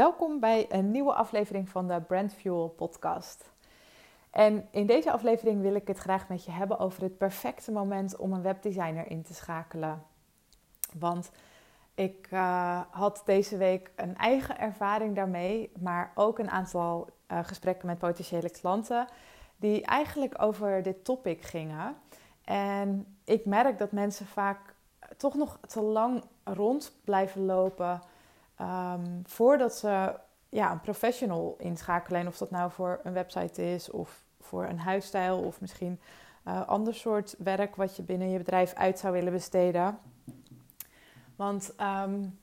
Welkom bij een nieuwe aflevering van de Brand Fuel podcast. En in deze aflevering wil ik het graag met je hebben over het perfecte moment om een webdesigner in te schakelen. Want ik uh, had deze week een eigen ervaring daarmee, maar ook een aantal uh, gesprekken met potentiële klanten die eigenlijk over dit topic gingen. En ik merk dat mensen vaak toch nog te lang rond blijven lopen um, voordat ze ja, een professional inschakelen. En of dat nou voor een website is of voor een huisstijl of misschien uh, ander soort werk wat je binnen je bedrijf uit zou willen besteden. Want um,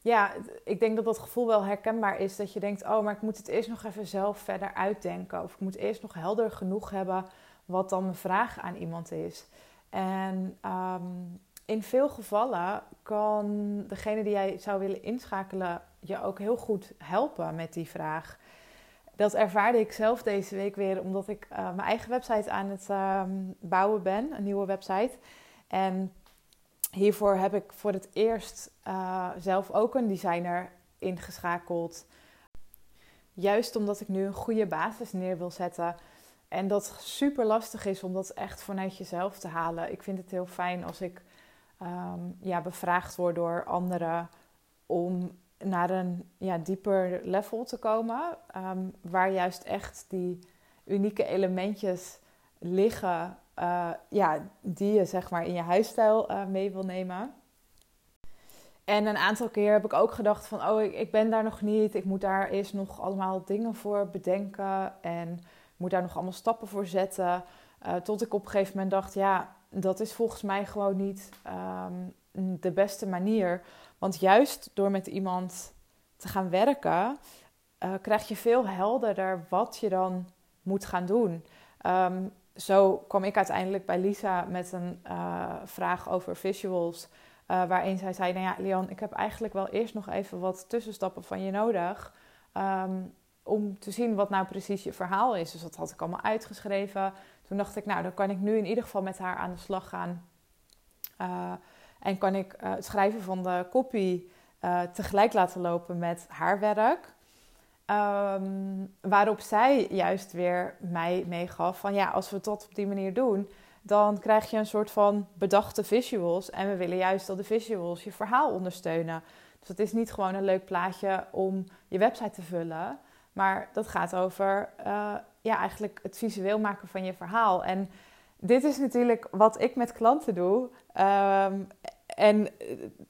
ja, ik denk dat dat gevoel wel herkenbaar is. Dat je denkt, oh, maar ik moet het eerst nog even zelf verder uitdenken. Of ik moet eerst nog helder genoeg hebben wat dan mijn vraag aan iemand is. En um, in veel gevallen kan degene die jij zou willen inschakelen je ook heel goed helpen met die vraag. Dat ervaarde ik zelf deze week weer, omdat ik uh, mijn eigen website aan het um, bouwen ben, een nieuwe website. En hiervoor heb ik voor het eerst uh, zelf ook een designer ingeschakeld. Juist omdat ik nu een goede basis neer wil zetten. En dat super lastig is om dat echt vanuit jezelf te halen. Ik vind het heel fijn als ik um, ja, bevraagd word door anderen om naar een ja, dieper level te komen. Um, waar juist echt die unieke elementjes liggen uh, ja, die je zeg maar in je huisstijl uh, mee wil nemen. En een aantal keer heb ik ook gedacht van, oh, ik, ik, ben daar nog niet. Ik moet daar eerst nog allemaal dingen voor bedenken en moet daar nog allemaal stappen voor zetten. Uh, tot ik op een gegeven moment dacht, ja, dat is volgens mij gewoon niet um, de beste manier. Want juist door met iemand te gaan werken, uh, krijg je veel helderder wat je dan moet gaan doen. Um, zo kwam ik uiteindelijk bij Lisa met een uh, vraag over visuals. Uh, waarin zij zei: Nou ja, Leon, ik heb eigenlijk wel eerst nog even wat tussenstappen van je nodig. Um, om te zien wat nou precies je verhaal is. Dus dat had ik allemaal uitgeschreven. Toen dacht ik, nou, dan kan ik nu in ieder geval met haar aan de slag gaan. Uh, en kan ik uh, het schrijven van de copy uh, tegelijk laten lopen met haar werk. Um, waarop zij juist weer mij meegaf van ja, als we dat op die manier doen, dan krijg je een soort van bedachte visuals. En we willen juist dat de visuals je verhaal ondersteunen. Dus het is niet gewoon een leuk plaatje om je website te vullen. Maar dat gaat over uh, ja, eigenlijk het visueel maken van je verhaal. En dit is natuurlijk wat ik met klanten doe. Um, en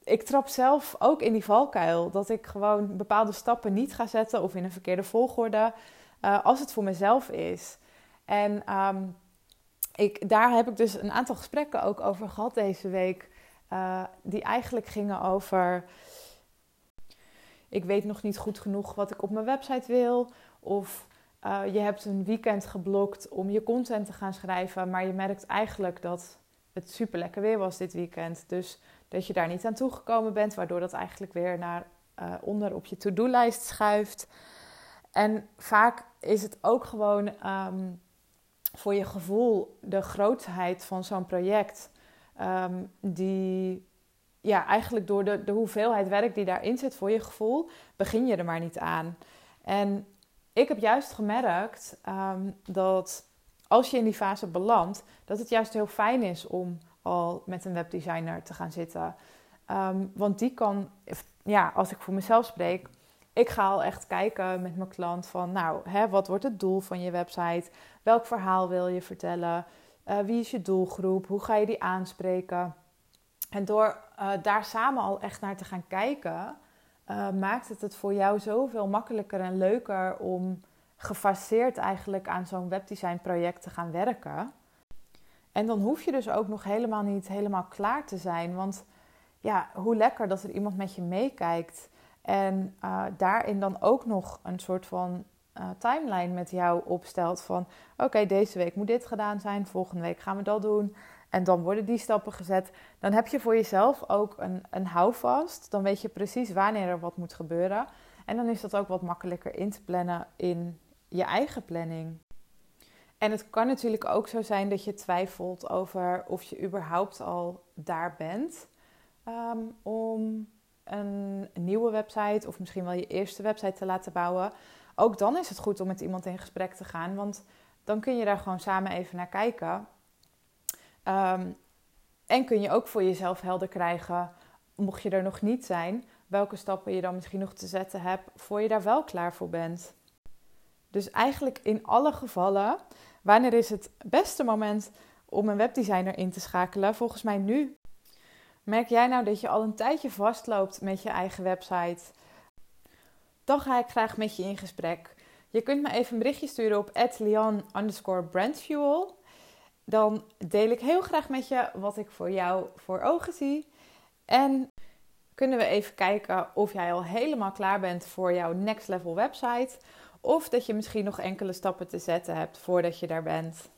ik trap zelf ook in die valkuil. Dat ik gewoon bepaalde stappen niet ga zetten of in een verkeerde volgorde. Uh, als het voor mezelf is. En um, ik, daar heb ik dus een aantal gesprekken ook over gehad deze week. Die eigenlijk gingen over ik weet nog niet goed genoeg wat ik op mijn website wil. Of uh, je hebt een weekend geblokt om je content te gaan schrijven, maar je merkt eigenlijk dat het super lekker weer was dit weekend. Dus dat je daar niet aan toegekomen bent, waardoor dat eigenlijk weer naar uh, onder op je to-do-lijst schuift. En vaak is het ook gewoon um, voor je gevoel de grootheid van zo'n project, um, die ja, eigenlijk door de, de hoeveelheid werk die daarin zit voor je gevoel, begin je er maar niet aan. En ik heb juist gemerkt um, dat als je in die fase belandt, dat het juist heel fijn is om al met een webdesigner te gaan zitten. Um, want die kan, ja, als ik voor mezelf spreek, ik ga al echt kijken met mijn klant van, nou, hè, wat wordt het doel van je website? Welk verhaal wil je vertellen? Uh, wie is je doelgroep? Hoe ga je die aanspreken? En door uh, daar samen al echt naar te gaan kijken, uh, maakt het het voor jou zoveel makkelijker en leuker om gefaseerd eigenlijk aan zo'n webdesign project te gaan werken. En dan hoef je dus ook nog helemaal niet helemaal klaar te zijn. Want ja, hoe lekker dat er iemand met je meekijkt. En uh, daarin dan ook nog een soort van timeline met jou opstelt. Van oké, deze week moet dit gedaan zijn. Volgende week gaan we dat doen. En dan worden die stappen gezet. Dan heb je voor jezelf ook een, een houvast. Dan weet je precies wanneer er wat moet gebeuren. En dan is dat ook wat makkelijker in te plannen in je eigen planning. En het kan natuurlijk ook zo zijn dat je twijfelt over of je überhaupt al daar bent um, om een nieuwe website of misschien wel je eerste website te laten bouwen, ook dan is het goed om met iemand in gesprek te gaan. Want dan kun je daar gewoon samen even naar kijken. Ehm, en kun je ook voor jezelf helder krijgen, mocht je er nog niet zijn, welke stappen je dan misschien nog te zetten hebt voor je daar wel klaar voor bent. Dus eigenlijk in alle gevallen, wanneer is het beste moment om een webdesigner in te schakelen? Volgens mij nu. Merk jij nou dat je al een tijdje vastloopt met je eigen website? Dan ga ik graag met je in gesprek. Je kunt me even een berichtje sturen op lian brandfuel. Dan deel ik heel graag met je wat ik voor jou voor ogen zie. En kunnen we even kijken of jij al helemaal klaar bent voor jouw next level website. Of dat je misschien nog enkele stappen te zetten hebt voordat je daar bent.